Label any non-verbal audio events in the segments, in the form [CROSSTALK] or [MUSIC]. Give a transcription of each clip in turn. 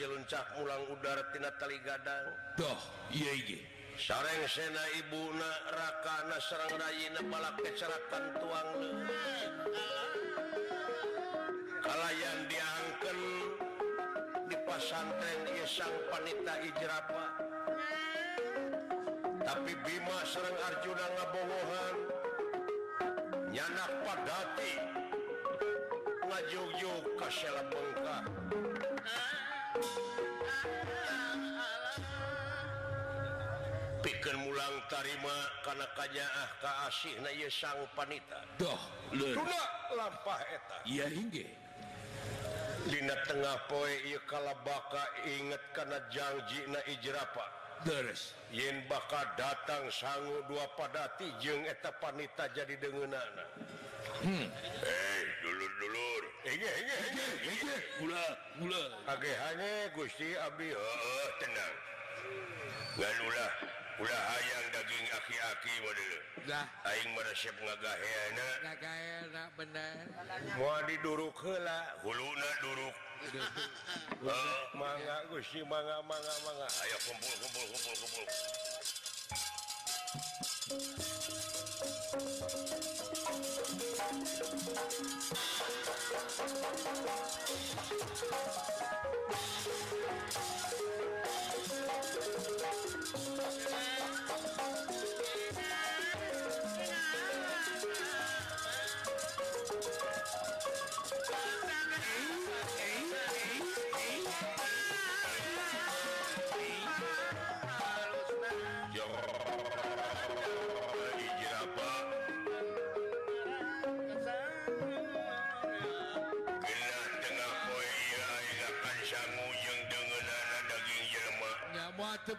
luncak ulang udara Titaligadah sareng Sena Ibunakanarangatan tu kalau yang diangkel dipasantren sang wanitaijrapah tapi Bima serrang Arjubooh nyanak padatiju kas bongka Hai pikir Mulang tarima karenanya ah Ka asik na sanggu wanita doh lu lampa etyalinana tengah poikala baka inget karena janji na Iijrapah beres Yin bakal datang sanggu dua padati je eta wanitaita jadi dengan anak dulu-luur pulang punya Gu yang daging akilahing mereep didm aya pemuh Thank you.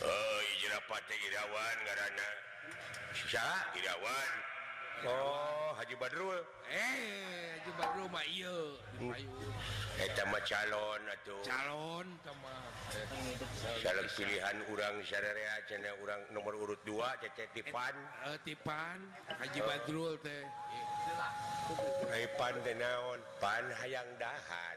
punya oh, jerapatrawan karenarawan oh, Hajibarrul eh, hmm. eh calon calonan urang syaria channel urang nomor urut 2 ccpantipan eh, Hajibatrulpan eh, Denaon panhaang dahan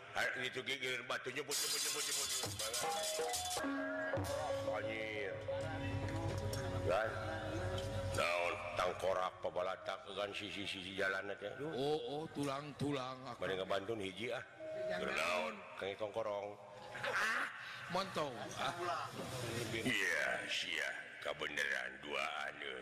batu tahun tangkora pebatak kan sisi-ssi jalan Oh tulang-tulang oh, ngebantu hiji ahunngrong ah, kebenaran duapo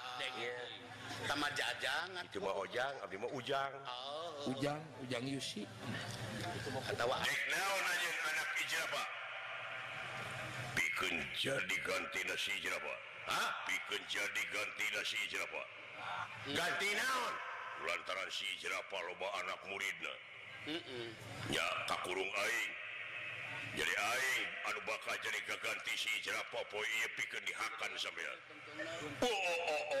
samaj coba hojang ujar ujang ujang Yu menjadi ganti nasi jerapah menjadi gantisi jerapah ganti lantaransi jerapah rob anak murid ya tak kurung air jadi Aduh bak jadi gantiisirapah pi akan oh, oh, oh, oh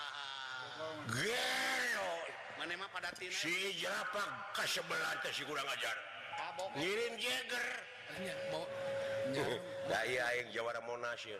menema pada si Japang kas berlantai si Gujar Abok ngirimggering [LAUGHS] Jawa Mon nasir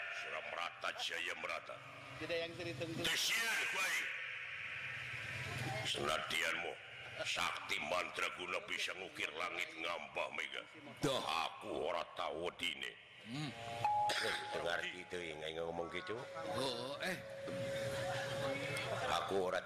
prataj Jaya merata yangdianmu Sakti mandraguna bisa ngukir langit ngampah Mega udah aku ora tahu hmm. ngomong gitu oh, eh. aku orang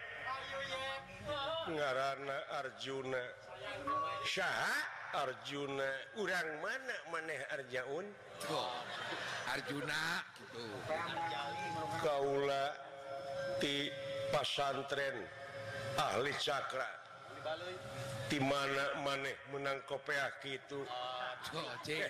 punya Hai ngaana Arjuna Syah Arjuna urang mana maneh Arja untuk Arjuna Kaula di pasantren ahli Cakra dimana maneh menangkoppeak itu oh, [LAUGHS]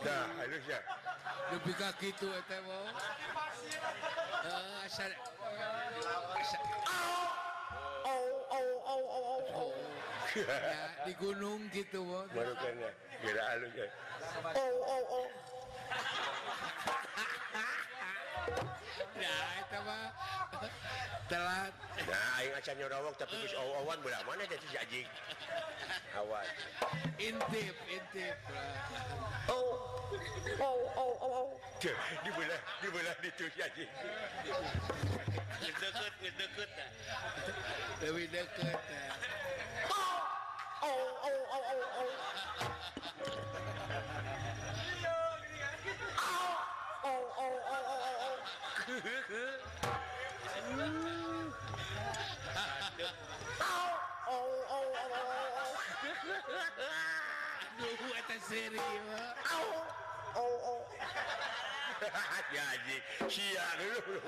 dah ya. lebih kaki gitu ete mau asal oh oh oh oh oh oh ya, di gunung gitu mau baru kan ya kira ya. oh oh oh [LAUGHS] Ya, telat ya, nyorowok tapi terus awan belah mana jadi jajik awan intip intip oh oh oh oh oh di di dibelah dibelah itu jajik deket deket lebih deket oh oh oh oh oh oh oh oh oh oh oh Duhu eta serius. Au. Au au. Jadi, sia dulu.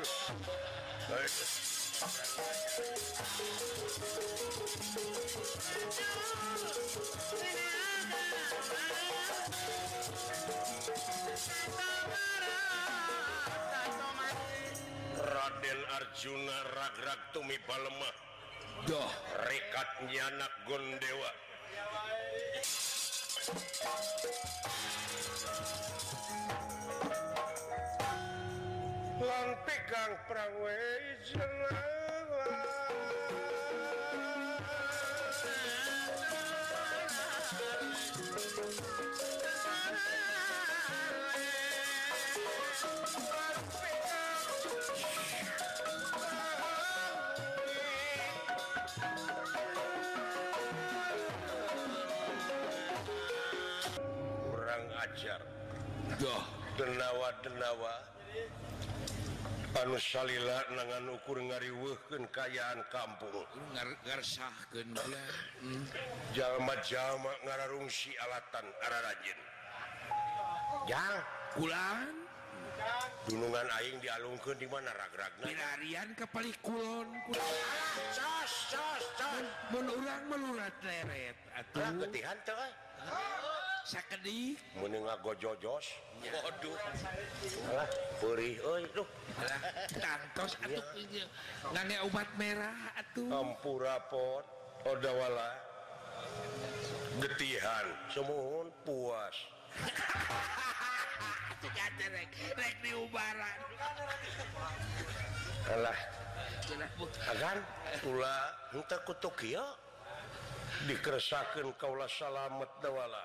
Thank you. Raden Arjuna ragrag tumi balemah Dah rekat nyanak gondewa Lantik kang prangwe jenengah jar goh tenawawa pan Salila naangan ukurri kekayaan kampungngerah hmm. jaja ngarungsi alatan arah rajin yang pulang gunungan airing dialungkan dimana rag-rakan kepal kulon menlangtihan sakedi mending ngagojojos waduh alah purih euy duh tantos iya. atuh ngane obat merah atuh ampura pot odawala getihan semuhun puas Cekata [LAUGHS] rek, rek diubaran Alah. Agan, pula entah kutuk ya. Dikeresakan kaulah salamet dawala.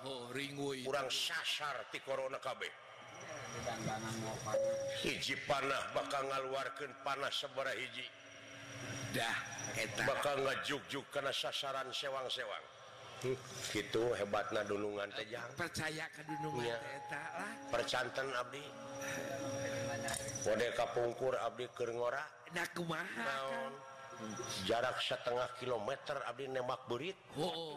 kurang oh, saB panah bakal ngaluarkan panas sebera iidah bakal karena sasaran sewang-sewang itu hebat nadunungan percaya percantan Abideungkur Abi Kerora jarak setengah kilometer Abi nemak Burit oh.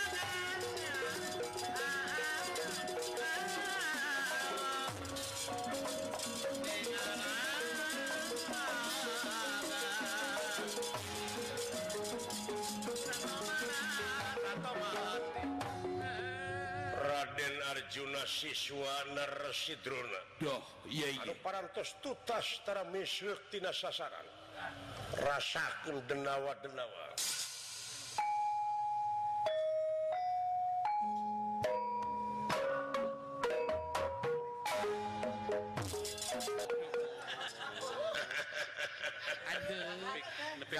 Arjuna Siswana Residrona Doh, iya iya Anu parantos tutas tara misyuk tina sasaran Rasakun denawa-denawa Aduh, lebih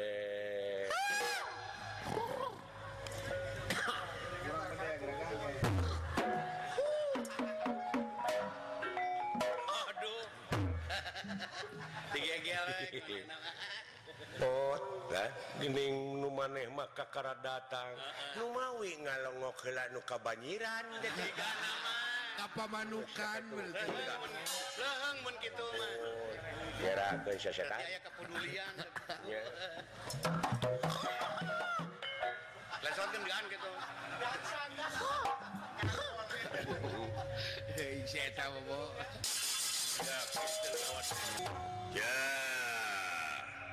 Eh? dinding lu maneh maka karena datang lu mauwi ngalongokkellauka Bannyiran manukan ke [LAUGHS] [LAUGHS]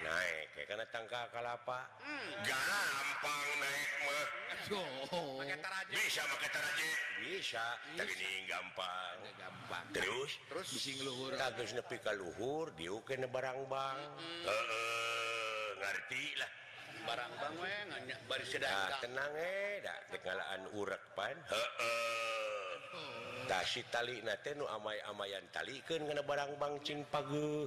naik kayak karenatngkakalapa hmm. bisa gampangpang terus terushur luhur di barang Bang hmm. ngertilah barang bersedah tenang kekalaan uratpan Tatali oh. na amamayayan taliken ke barang Bang C pagu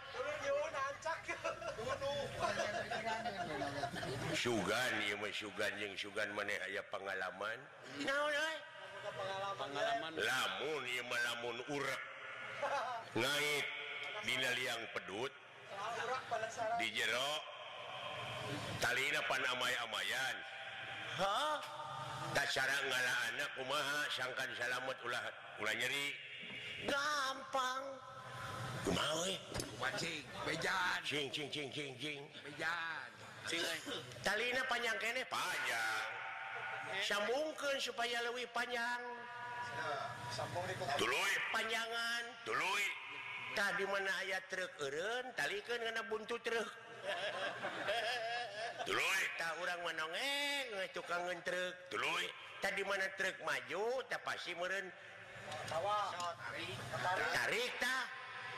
Su pengalaman lamunmun nait binal yang pedut di jero panmaya-amayannda cara ngalah anak Umaha sangangkan salamet lah nyeri gampang panjang sambungkan supaya lebih panjang panjang tadi mana ayat truk keruntali kan karena buntu truk menogeng truk tadi mana truk maju tak pasti murrenrita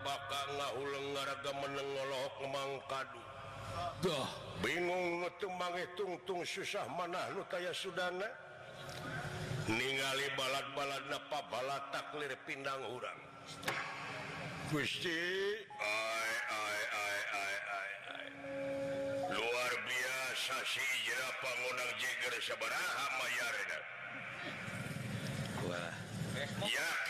bakallah lenggararaga menengolok Ma kaduh bingung ngetung banget tungtung susah mana lu kayak Suna ningali balat-balat apa bala taklir pindang orangrang luar biasa je yakin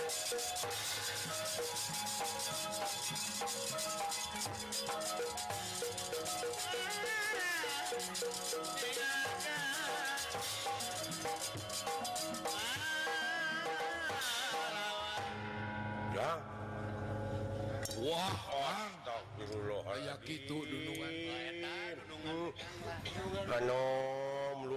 Ya. Wah, astagfirullah. Kayak gitu dunungan. Anu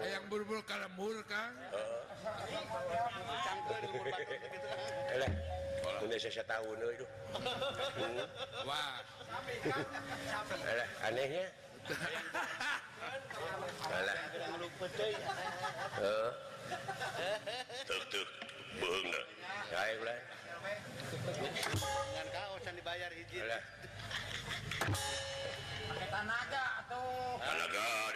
yang kalaukan Indonesia tahu [LAUGHS] anehnya tutup dibayar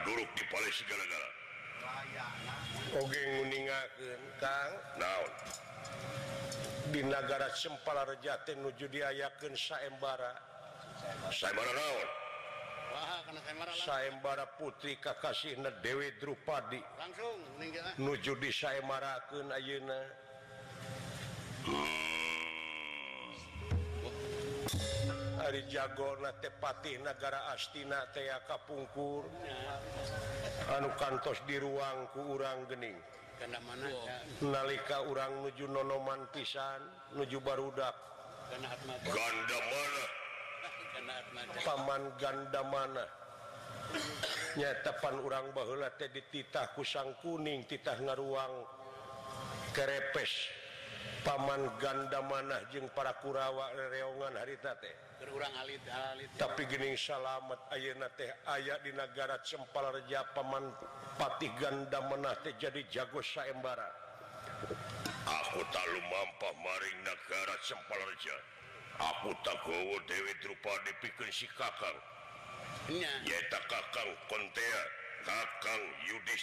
punya du di segaragarageingbinagara sempajate nuju dikensabara sayabara putri Kakasih Dewe Dr paddi nuju di sayamaraken Auna hmm. dari Jagona tepati negara Astina TK Pungkur anu kantos di ruangku urang Gening nalika urang nuju Nono mantisan nuju barudak [LAUGHS] Paman ganda mananya tepan urang Ba di titah kusang kuning titahngerruang kerepes Paman ganda mana Jng para kurawak lereungan hari Tate orang ahli tapi genni salamet A teh ayaah di negara sempaja pemanpati ganda menate jadi jago saembar aku tahu mampa Mar negara sempelja aku takgowo dewi rupa dipikrisi Kakak Kakak kontea Kakal Yudis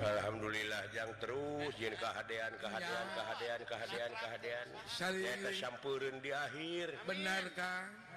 Alhamdulillah jangan terus Jin keadaian-kehaan kehaan kehadian-kehadian Sal tercampurun di akhir Benarkah?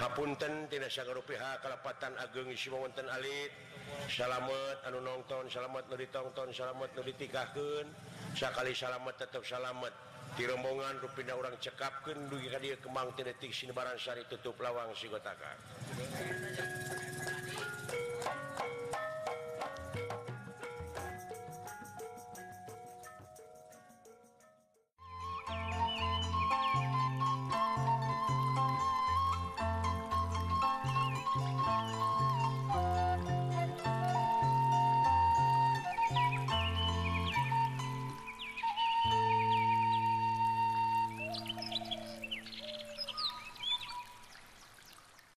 Hapunten Tinasaga RuPH kelapatan agengisi wonten Aliit salamet anu nonton salamet lebih tongton salamet lebih tigaken Sakali salamet tetap salamet dirembongan ruina orang cekapken duikan dia kemangtik Sinbaransari Tutup lawang sigotaka